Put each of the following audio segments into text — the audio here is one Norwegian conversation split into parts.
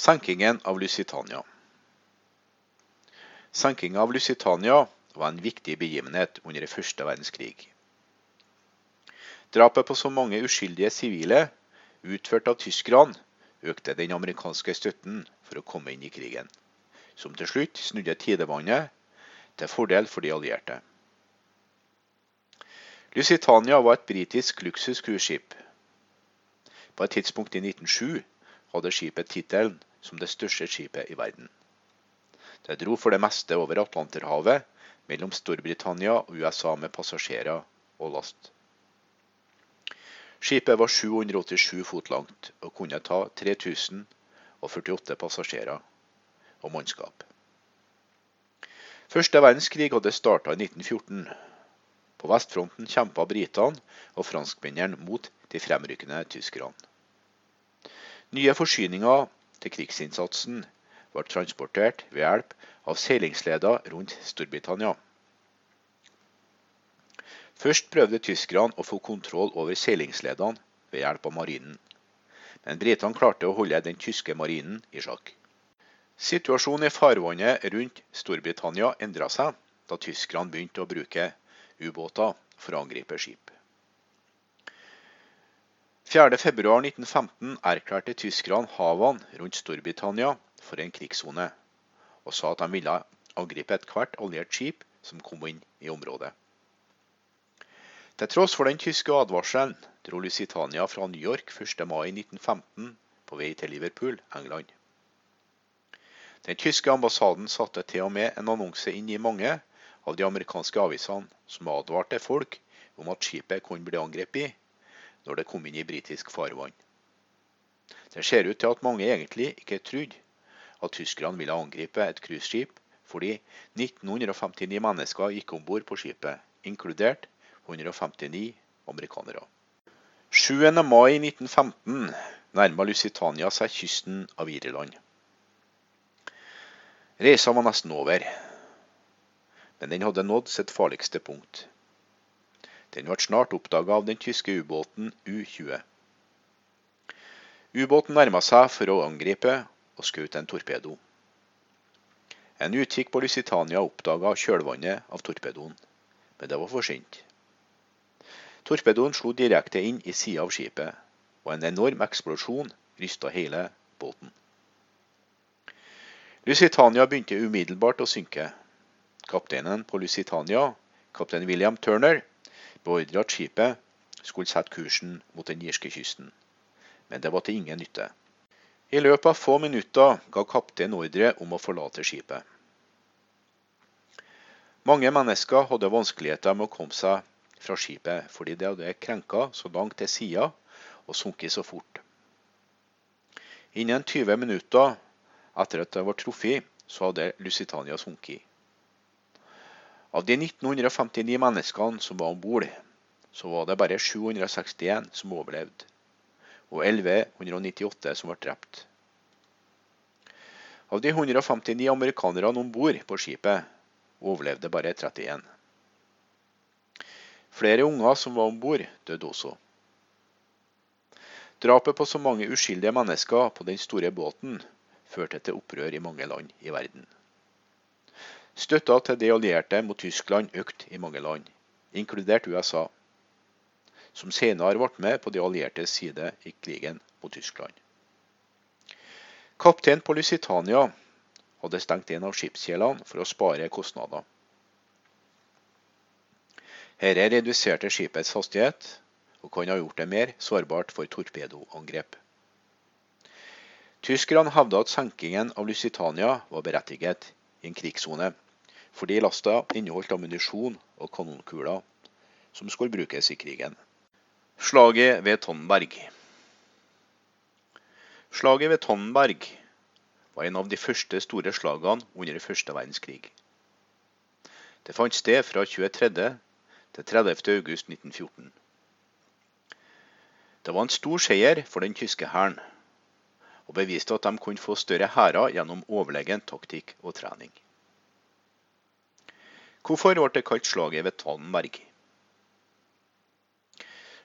Senkingen av Lusitania. Senkinga av Lusitania var en viktig begivenhet under første verdenskrig. Drapet på så mange uskyldige sivile, utført av tyskerne, økte den amerikanske støtten for å komme inn i krigen, som til slutt snudde tidevannet til fordel for de allierte. Lusitania var et britisk luksuscruiseskip. På et tidspunkt i 1907 hadde skipet tittelen som det største skipet i verden. Det dro for det meste over Atlanterhavet mellom Storbritannia og USA med passasjerer og last. Skipet var 787 fot langt og kunne ta 3048 passasjerer og mannskap. Første verdenskrig hadde starta i 1914. På vestfronten kjempa britene og franskmennene mot de fremrykkende tyskerne. Nye forsyninger til krigsinnsatsen ble transportert ved hjelp av seilingsleder rundt Storbritannia. Først prøvde tyskerne å få kontroll over seilingsledene ved hjelp av marinen, men britene klarte å holde den tyske marinen i sjakk. Situasjonen i farvannet rundt Storbritannia endra seg da tyskerne begynte å bruke ubåter for å angripe skip. 4.2.1915 erklærte tyskerne havene rundt Storbritannia for en krigssone, og sa at de ville angripe ethvert alliert skip som kom inn i området. Til tross for den tyske advarselen dro Lusitania fra New York 1. mai 1915 på vei til Liverpool, England. Den tyske ambassaden satte til og med en annonse inn i mange av de amerikanske avisene som advarte folk om at skipet kunne bli angrepet når det kom inn i britisk farvann. Det ser ut til at mange egentlig ikke trodde at tyskerne ville angripe et cruiseskip, fordi 1959 mennesker gikk om bord på skipet, inkludert 159 amerikanere. 7. mai 1915 nærma Lusitania seg kysten av Irland. Reisa var nesten over, men den hadde nådd sitt farligste punkt. Den ble snart oppdaga av den tyske ubåten U-20. Ubåten nærma seg for å angripe og skjøt en torpedo. En utkikk på Lusitania oppdaga kjølvannet av torpedoen, men det var for sent. Torpedoen slo direkte inn i sida av skipet, og en enorm eksplosjon rysta hele båten. Lusitania begynte umiddelbart å synke. Kapteinen på Lusitania, kaptein William Turner, beordret at skipet skulle sette kursen mot den irske kysten, men det var til ingen nytte. I løpet av få minutter ga kapteinen ordre om å forlate skipet. Mange mennesker hadde vanskeligheter med å komme seg fra skipet fordi det hadde krenka så langt til sida og sunket så fort. Innen 20 minutter etter at det var truffet, så hadde Lusitania sunket. Av de 1959 menneskene som var om bord, så var det bare 761 som overlevde, og 1198 som ble drept. Av de 159 amerikanerne om bord på skipet overlevde bare 31. Flere unger som var om bord, døde også. Drapet på så mange uskyldige mennesker på den store båten førte til opprør i mange land i verden. Støtta til de allierte mot Tyskland økte i mange land, inkludert USA, som senere ble med på de alliertes side i krigen mot Tyskland. Kaptein på Lusitania hadde stengt en av skipskjelene for å spare kostnader. Dette reduserte skipets hastighet, og kan ha gjort det mer sårbart for torpedoangrep. Tyskerne hevda at senkingen av Lusitania var berettiget i en krigssone fordi lasta inneholdt ammunisjon og kanonkuler som skulle brukes i krigen. Slaget ved Tonnberg. Slaget ved Tonnberg var en av de første store slagene under første verdenskrig. Det fant sted fra 23. til 30. august 1914. Det var en stor seier for den tyske hæren, og beviste at de kunne få større hærer gjennom overlegen taktikk og trening. Hvorfor ble det kalt slaget ved Tannberg?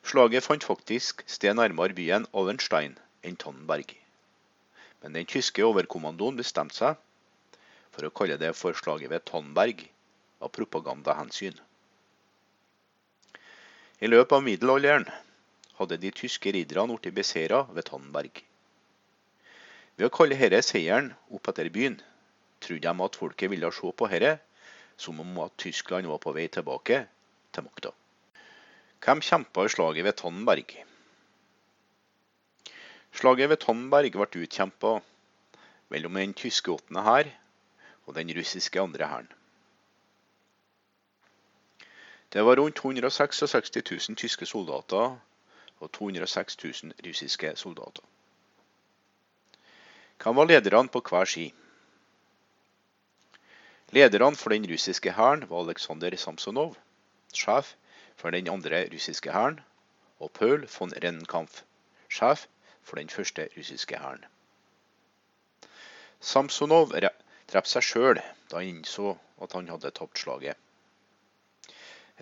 Slaget fant faktisk sted nærmere byen Allenstein enn Tannberg. men den tyske overkommandoen bestemte seg for å kalle det for slaget ved Tannberg av propagandahensyn. I løpet av middelalderen hadde de tyske ridderne blitt beseiret ved Tannberg. Ved å kalle denne seieren opp etter byen, trodde de at folket ville se på dette som om at Tyskland var på vei tilbake til makta. Hvem kjempa i slaget ved Tannenberg? Slaget ved Tannenberg ble utkjempa mellom den tyske åttende hær og den russiske andre hæren. Det var rundt 166 000 tyske soldater og 206 000 russiske soldater. Hvem var lederne på hver ski? Lederne for den russiske hæren var Aleksandr Samsonov, sjef for den andre russiske hæren, og Paul von Rennkampf, sjef for den første russiske hæren. Samsonov drepte seg sjøl da han innså at han hadde tapt slaget.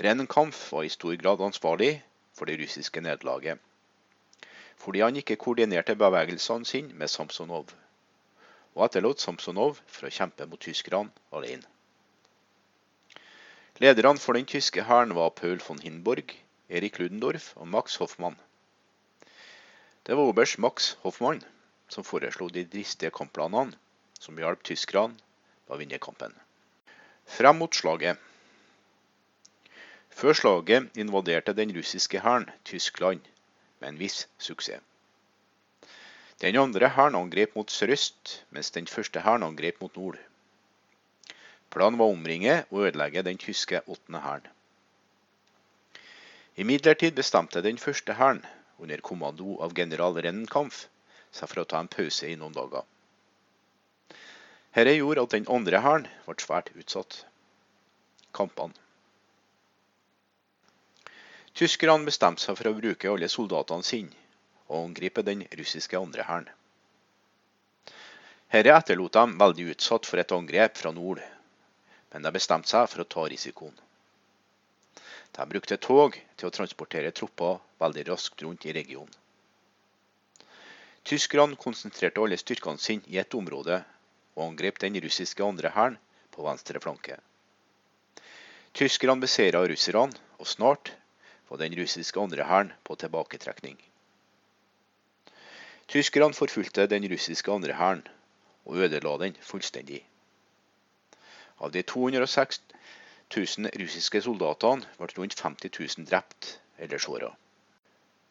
Rennkampf var i stor grad ansvarlig for det russiske nederlaget, fordi han ikke koordinerte bevegelsene sine med Samsonov, og etterlot Samsonov for å kjempe mot tyskerne alene. Lederne for den tyske hæren var Paul von Hinborg, Erik Ludendorff og Max Hoffmann. Det var oberst Max Hoffmann som foreslo de dristige kampplanene som hjalp tyskerne med å vinne kampen. Frem mot slaget. Før slaget invaderte den russiske hæren Tyskland med en viss suksess. Den andre hæren angrep mot sørøst, mens den første hæren angrep mot nord. Planen var å omringe og ødelegge den tyske åttende hæren. Imidlertid bestemte den første hæren under kommando av general Rennenkampf, seg for å ta en pause i noen dager. Dette gjorde at den andre hæren ble svært utsatt. Kampene. Tyskerne bestemte seg for å bruke alle soldatene sine og angripe den russiske andre hæren. Dette etterlot dem veldig utsatt for et angrep fra nord, men de bestemte seg for å ta risikoen. De brukte tog til å transportere tropper veldig raskt rundt i regionen. Tyskerne konsentrerte alle styrkene sine i et område og angrep den russiske andre hæren på venstre flanke. Tyskerne beseira russerne, og snart var den russiske andre hæren på tilbaketrekning. Tyskerne forfulgte den russiske andre hæren og ødela den fullstendig. Av de 206 000 russiske soldatene ble rundt 50 000 drept eller såra.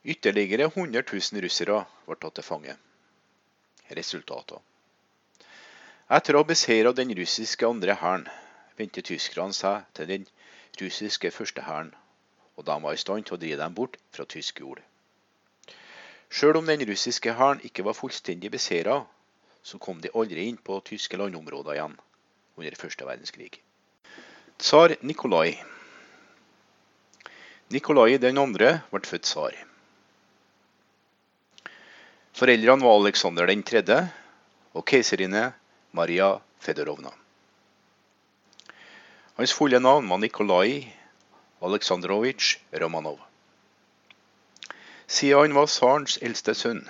Ytterligere 100 000 russere ble tatt til fange. Resultater. Etter å ha beseira den russiske andre hæren, vendte tyskerne seg til den russiske første hæren, og de var i stand til å drive dem bort fra tysk jord. Sjøl om den russiske hæren ikke var fullstendig beseira, så kom de aldri inn på tyske landområder igjen under første verdenskrig. Tsar Nikolai. Nikolai den andre ble født tsar. Foreldrene var Aleksander 3. og keiserinne Maria Fedorovna. Hans fulle navn var Nikolai Aleksandrovitsj Romanov. Siden han var tsarens eldste sønn,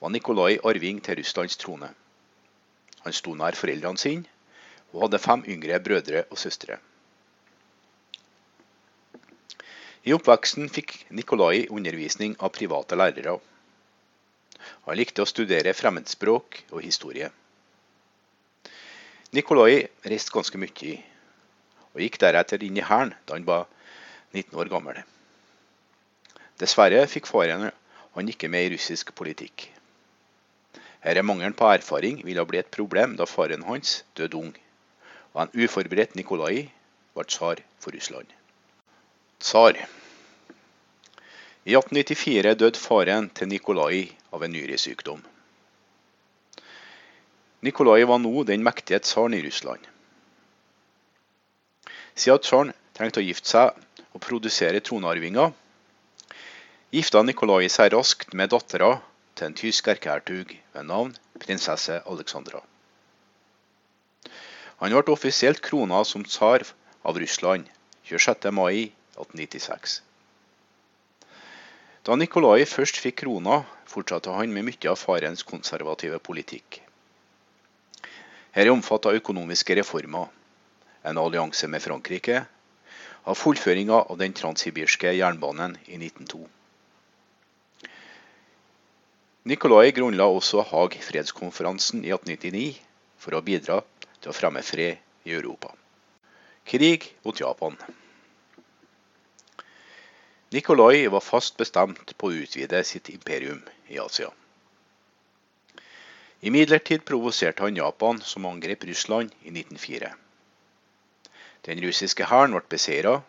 var Nikolai arving til Russlands trone. Han sto nær foreldrene sine og hadde fem yngre brødre og søstre. I oppveksten fikk Nikolai undervisning av private lærere. Han likte å studere fremmedspråk og historie. Nikolai reiste ganske mye, og gikk deretter inn i hæren da han var 19 år gammel. Dessverre fikk faren han ikke med i russisk politikk. Denne mangelen på erfaring ville bli et problem da faren hans døde ung og en uforberedt Nikolai var tsar for Russland. Tsar. I 1894 døde faren til Nikolai av en nyresykdom. Nikolai var nå den mektige tsaren i Russland. Siden tsaren trengte å gifte seg og produsere tronarvinger, gifta Nikolai seg raskt med dattera til en tysk erkehertug ved navn prinsesse Alexandra. Han ble offisielt krona som tsar av Russland 26. mai 1896. Da Nikolai først fikk krona, fortsatte han med mye av farens konservative politikk. Her omfatta økonomiske reformer, en allianse med Frankrike, av fullføringa av den transsibirske jernbanen i 1902. Nikolai grunnla også Haag-fredskonferansen i 1899 for å bidra til å fremme fred i Europa. Krig mot Japan. Nikolai var fast bestemt på å utvide sitt imperium i Asia. Imidlertid provoserte han Japan, som angrep Russland i 1904. Den russiske hæren ble beseira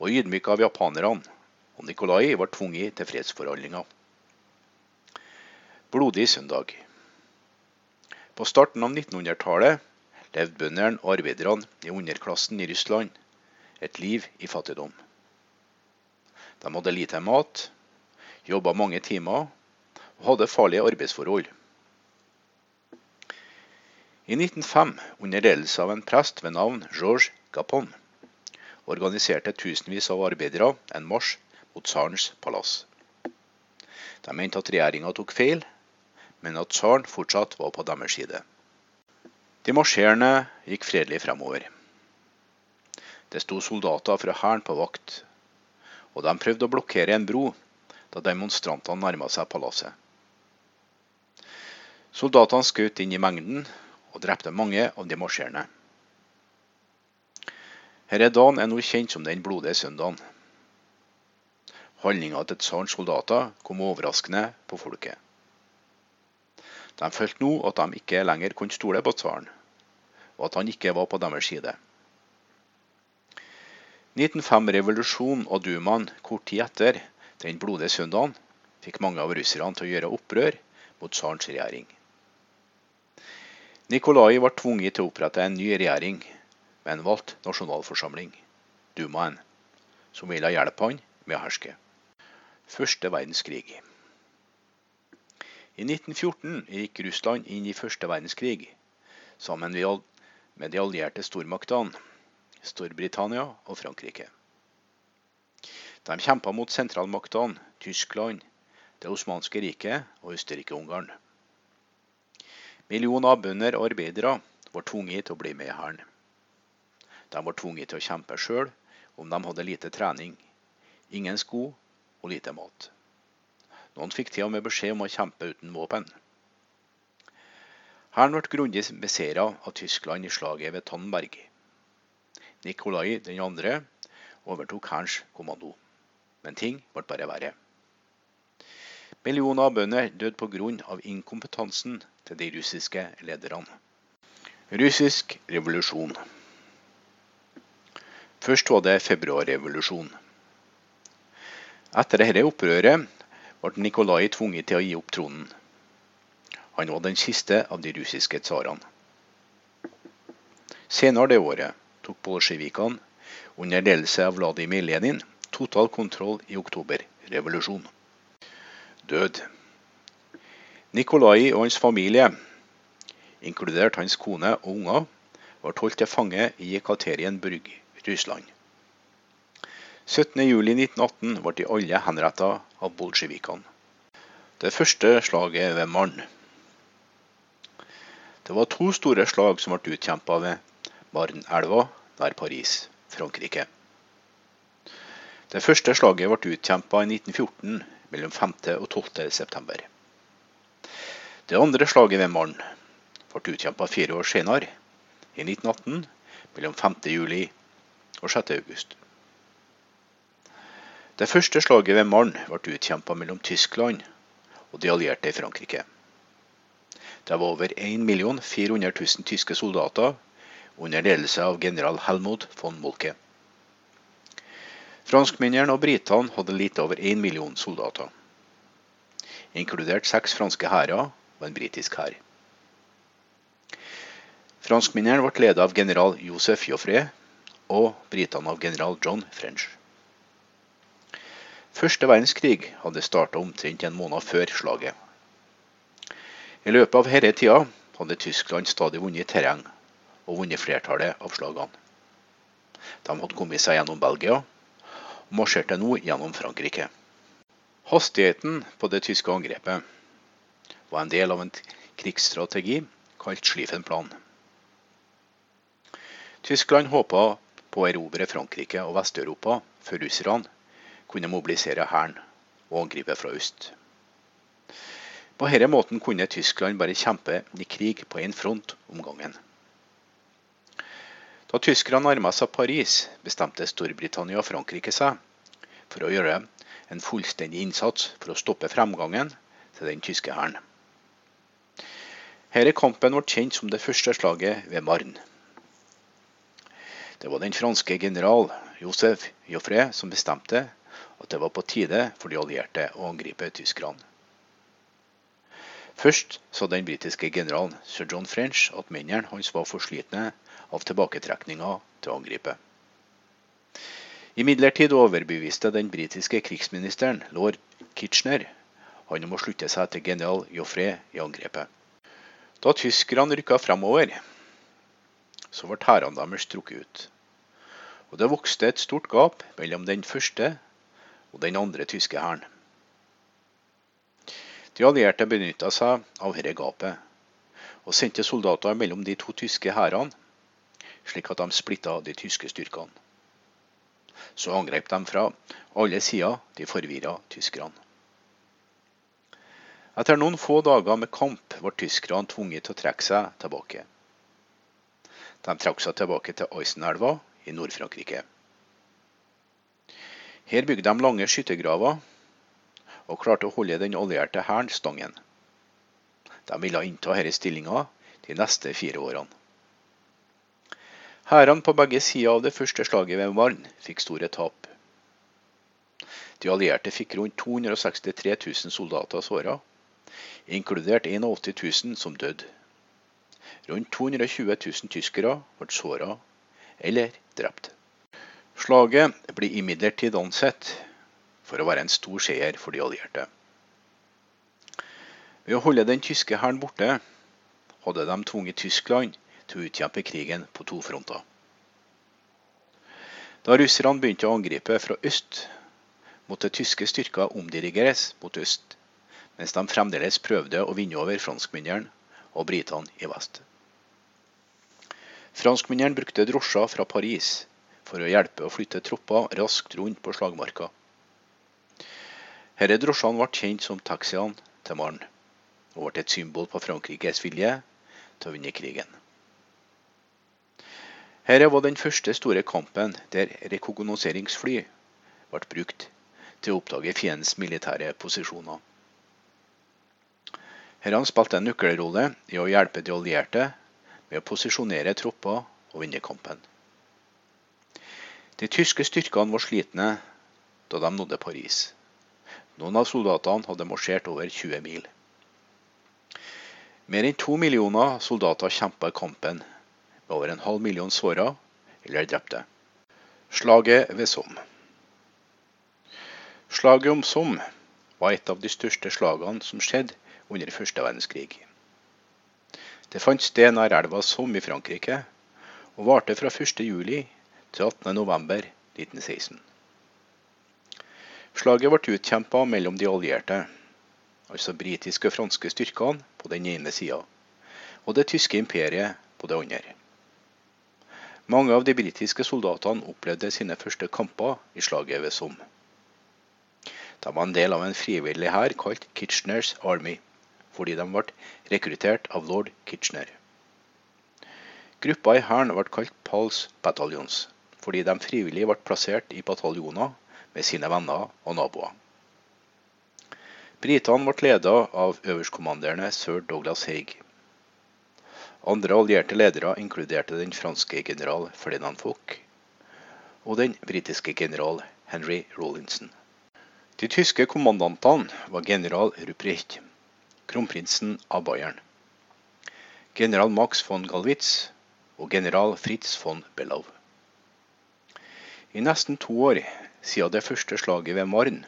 og ydmyka av japanerne, og Nikolai ble tvunget til fredsforhandlinger. Blodig søndag. På starten av 1900-tallet levde bøndene og arbeiderne i underklassen i Russland et liv i fattigdom. De hadde lite mat, jobba mange timer og hadde farlige arbeidsforhold. I 1905, under ledelse av en prest ved navn Georges Gapon, organiserte tusenvis av arbeidere en marsj mot tsarens palass. De mente at regjeringa tok feil, men at tsaren fortsatt var på deres side. De marsjerende gikk fredelig fremover. Det sto soldater fra hæren på vakt og de prøvde å blokkere en bro da demonstrantene nærma seg palasset. Soldatene skjøt inn i mengden og drepte mange av de marsjerende. Denne dagen er nå kjent som den blodige søndagen. Handlinga til tsarens soldater kom overraskende på folket. De følte nå at de ikke lenger kunne stole på tsaren, og at han ikke var på deres side. 1905-revolusjonen og dumaen kort tid etter den blodige søndagen fikk mange av russerne til å gjøre opprør mot tsarens regjering. Nikolai var tvunget til å opprette en ny regjering med en valgt nasjonalforsamling, dumaen, som ville hjelpe han med å herske. Første verdenskrig. I 1914 gikk Russland inn i første verdenskrig sammen med de allierte stormaktene Storbritannia og Frankrike. De kjempa mot sentralmaktene Tyskland, Det osmanske riket og Østerrike-Ungarn. Millioner av bønder og arbeidere var tvunget til å bli med i hæren. De var tvunget til å kjempe sjøl om de hadde lite trening, ingen sko og lite mat. Noen fikk til og med beskjed om å kjempe uten våpen. Hæren ble grundig beseira av Tyskland i slaget ved Tannberg. Nikolai 2. overtok hærens kommando. Men ting ble bare verre. Millioner av bønder døde pga. inkompetansen til de russiske lederne. Russisk revolusjon. Først var det februarrevolusjon. Etter dette opprøret ble Nikolai tvunget til å gi opp tronen. Han var den siste av de russiske tsarene. Senere det året tok bolsjevikene under ledelse av Vladimir Lenin total kontroll i oktoberrevolusjonen. Død. Nikolai og hans familie, inkludert hans kone og unger, ble holdt til fange i Jekaterienburg, Russland. 17.07.1918 ble de alle henrettet av bolsjevikene. Det første slaget ved Marne. Det var to store slag som ble utkjempa ved Marne-elva nær Paris, Frankrike. Det første slaget ble utkjempa i 1914 mellom 5. og 12. september. Det andre slaget ved Marne ble utkjempa fire år senere, i 1918, mellom 5. juli og 6. august. Det første slaget ved Marne ble utkjempa mellom Tyskland og de allierte i Frankrike. Det var over 1 400 000 tyske soldater under ledelse av general Helmut von Molke. Franskmennene og britene hadde litt over 1 million soldater, inkludert seks franske hærer og en britisk hær. Franskmennene ble ledet av general Josef Joffre og britene av general John French. Første verdenskrig hadde starta omtrent en måned før slaget. I løpet av denne tida hadde Tyskland stadig vunnet terreng og vunnet flertallet av slagene. De hadde kommet seg gjennom Belgia og marsjerte nå gjennom Frankrike. Hastigheten på det tyske angrepet var en del av en krigsstrategi kalt Schlieffen-plan. Tyskland håpa på å erobre Frankrike og Vest-Europa før russerne kunne mobilisere hæren og angripe fra øst. På denne måten kunne Tyskland bare kjempe i krig på én front om gangen. Da tyskerne nærma seg Paris, bestemte Storbritannia og Frankrike seg for å gjøre en fullstendig innsats for å stoppe fremgangen til den tyske hæren. Denne kampen ble kjent som det første slaget ved Marne. Det var den franske general Joseph Joffre som bestemte at det var på tide for de allierte å angripe tyskerne. Først sa den britiske generalen sir John French at mennene hans var for slitne av tilbaketrekninga til å angripe. Imidlertid overbeviste den britiske krigsministeren lord Kitchener han om å slutte seg til general Joffre i angrepet. Da tyskerne rykka fremover, så ble hærene deres trukket ut. Og det vokste et stort gap mellom den første og den andre tyske hæren. De allierte benytta seg av dette gapet, og sendte soldater mellom de to tyske hærene, slik at de splitta de tyske styrkene. Så angrep de fra alle sider de forvirra tyskerne. Etter noen få dager med kamp ble tyskerne tvunget til å trekke seg tilbake. De trakk seg tilbake til Eisenelva i Nord-Frankrike. Her bygde de lange skyttergraver og klarte å holde den allierte hæren stangen. De ville innta denne stillinga de neste fire årene. Hærene på begge sider av det første slaget ved Marne fikk store tap. De allierte fikk rundt 263 000 soldater såra inkludert 81 000 som døde. Rundt 220 000 tyskere ble såra eller drept. Slaget blir imidlertid ansett for å være en stor seier for de allierte. Ved å holde den tyske hæren borte, hadde de tvunget Tyskland til å utkjempe krigen på to fronter. Da russerne begynte å angripe fra øst, måtte tyske styrker omdirigeres mot øst mens de fremdeles prøvde å vinne over franskmennene og britene i vest. Franskmennene brukte drosjer fra Paris for å hjelpe å flytte tropper raskt rundt på slagmarka. Disse drosjene ble kjent som taxiene til Marne, og ble et symbol på Frankrikes vilje til å vinne krigen. Dette var den første store kampen der rekognoseringsfly ble brukt til å oppdage fiendens militære posisjoner. Her spilte en nøkkelrolle i å hjelpe de allierte med å posisjonere tropper og vinne kampen. De tyske styrkene var slitne da de nådde Paris. Noen av soldatene hadde marsjert over 20 mil. Mer enn to millioner soldater kjempa i kampen, med over en halv million såra eller drepte. Slaget ved Somme. Slaget om Somme var et av de største slagene som skjedde under første verdenskrig. Det fant sted nær elva Somme i Frankrike, og varte fra 1. til 18. november 1916. Slaget ble utkjempa mellom de allierte, altså britiske og franske styrkene på den ene sida, og det tyske imperiet på det andre. Mange av de britiske soldatene opplevde sine første kamper i slaget ved Somme. De var en del av en frivillig hær kalt Kitcheners Army fordi de ble rekruttert av lord Kitchener. Gruppa i hæren ble kalt Pals Battalions, fordi de frivillig ble plassert i bataljoner med sine venner og naboer. Britene ble ledet av øverstkommanderende sir Douglas Haig. Andre allierte ledere inkluderte den franske general Ferdinand Foch og den britiske general Henry Rawlinson. De tyske kommandantene var general Ruprecht, kronprinsen av Bayern, general Max von Galwitz og general Fritz von Bellow. I nesten to år siden det første slaget ved Marn,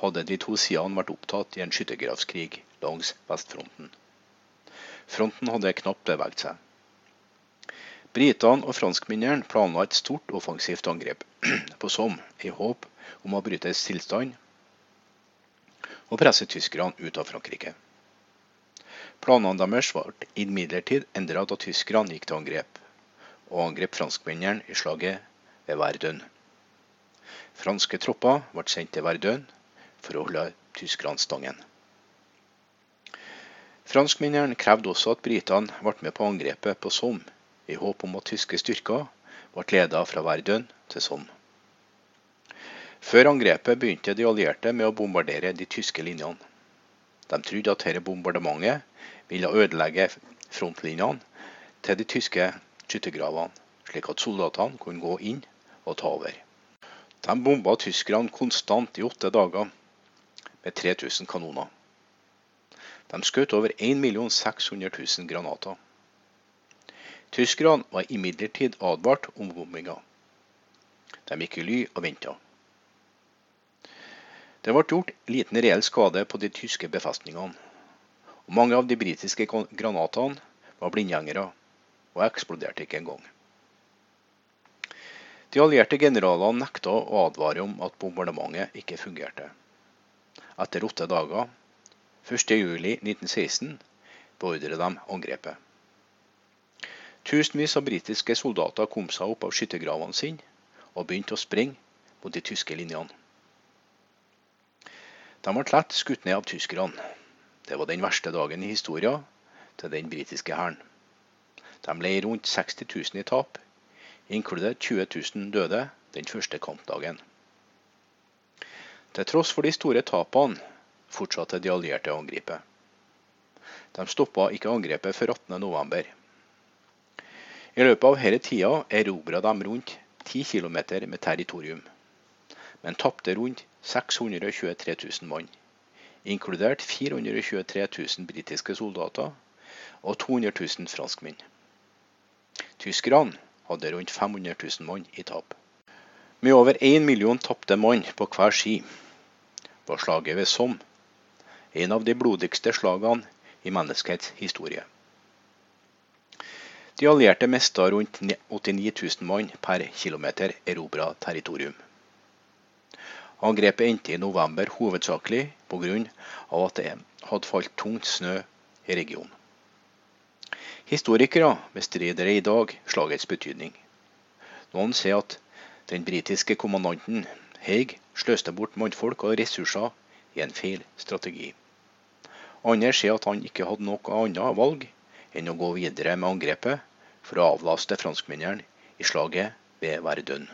hadde de to sidene vært opptatt i en skyttergravskrig langs vestfronten. Fronten hadde knapt beveget seg. Britene og franskmennene planla et stort offensivt angrep på Somme i håp om å bryte stillstand og presse tyskerne ut av Frankrike. Planene deres ble imidlertid endra da tyskerne gikk til angrep, og angrep franskmennene i slaget ved Verdun. Franske tropper ble sendt til Verdun for å holde tyskerne stangen. Franskmennene krevde også at britene ble med på angrepet på Somme, i håp om at tyske styrker ble ledet fra Verdun til Somme. Før angrepet begynte de allierte med å bombardere de tyske linjene. De trodde at dette bombardementet ville ødelegge frontlinjene til de tyske skyttergravene, slik at soldatene kunne gå inn og ta over. De bomba tyskerne konstant i åtte dager med 3000 kanoner. De skjøt over 1 600 000 granater. Tyskerne var imidlertid advart om bombinga. De gikk i ly og venta. Det ble gjort liten reell skade på de tyske befestningene. og Mange av de britiske granatene var blindgjengere og eksploderte ikke engang. De allierte generalene nekta å advare om at bombardementet ikke fungerte. Etter åtte dager 1.7.1916 beordret de angrepet. Tusenvis av britiske soldater kom seg opp av skyttergravene sine og begynte å springe mot de tyske linjene. De ble lett skutt ned av tyskerne. Det var den verste dagen i historien til den britiske hæren. De ble rundt 60 000 i tap, inkludert 20 000 døde den første kampdagen. Til tross for de store tapene fortsatte de allierte å angripe. De stoppa ikke angrepet før 18.11. I løpet av denne tida erobra de rundt 10 km med territorium, men tapte rundt 623 000 mann, inkludert 423 000 britiske soldater og 200 000 franskmenn. Tyskerne hadde rundt 500 000 mann i tap. Med over 1 million tapte mann på hver ski var slaget ved Somme en av de blodigste slagene i menneskets historie. De allierte mista rundt 89 000 mann per kilometer erobra territorium. Angrepet endte i november hovedsakelig pga. at det hadde falt tungt snø i regionen. Historikere bestrider i dag slagets betydning. Noen sier at den britiske kommandanten Haig sløste bort mannfolk og ressurser i en feil strategi. Andre sier at han ikke hadde noe annet valg enn å gå videre med angrepet for å avlaste franskmennene i slaget ved Verdun.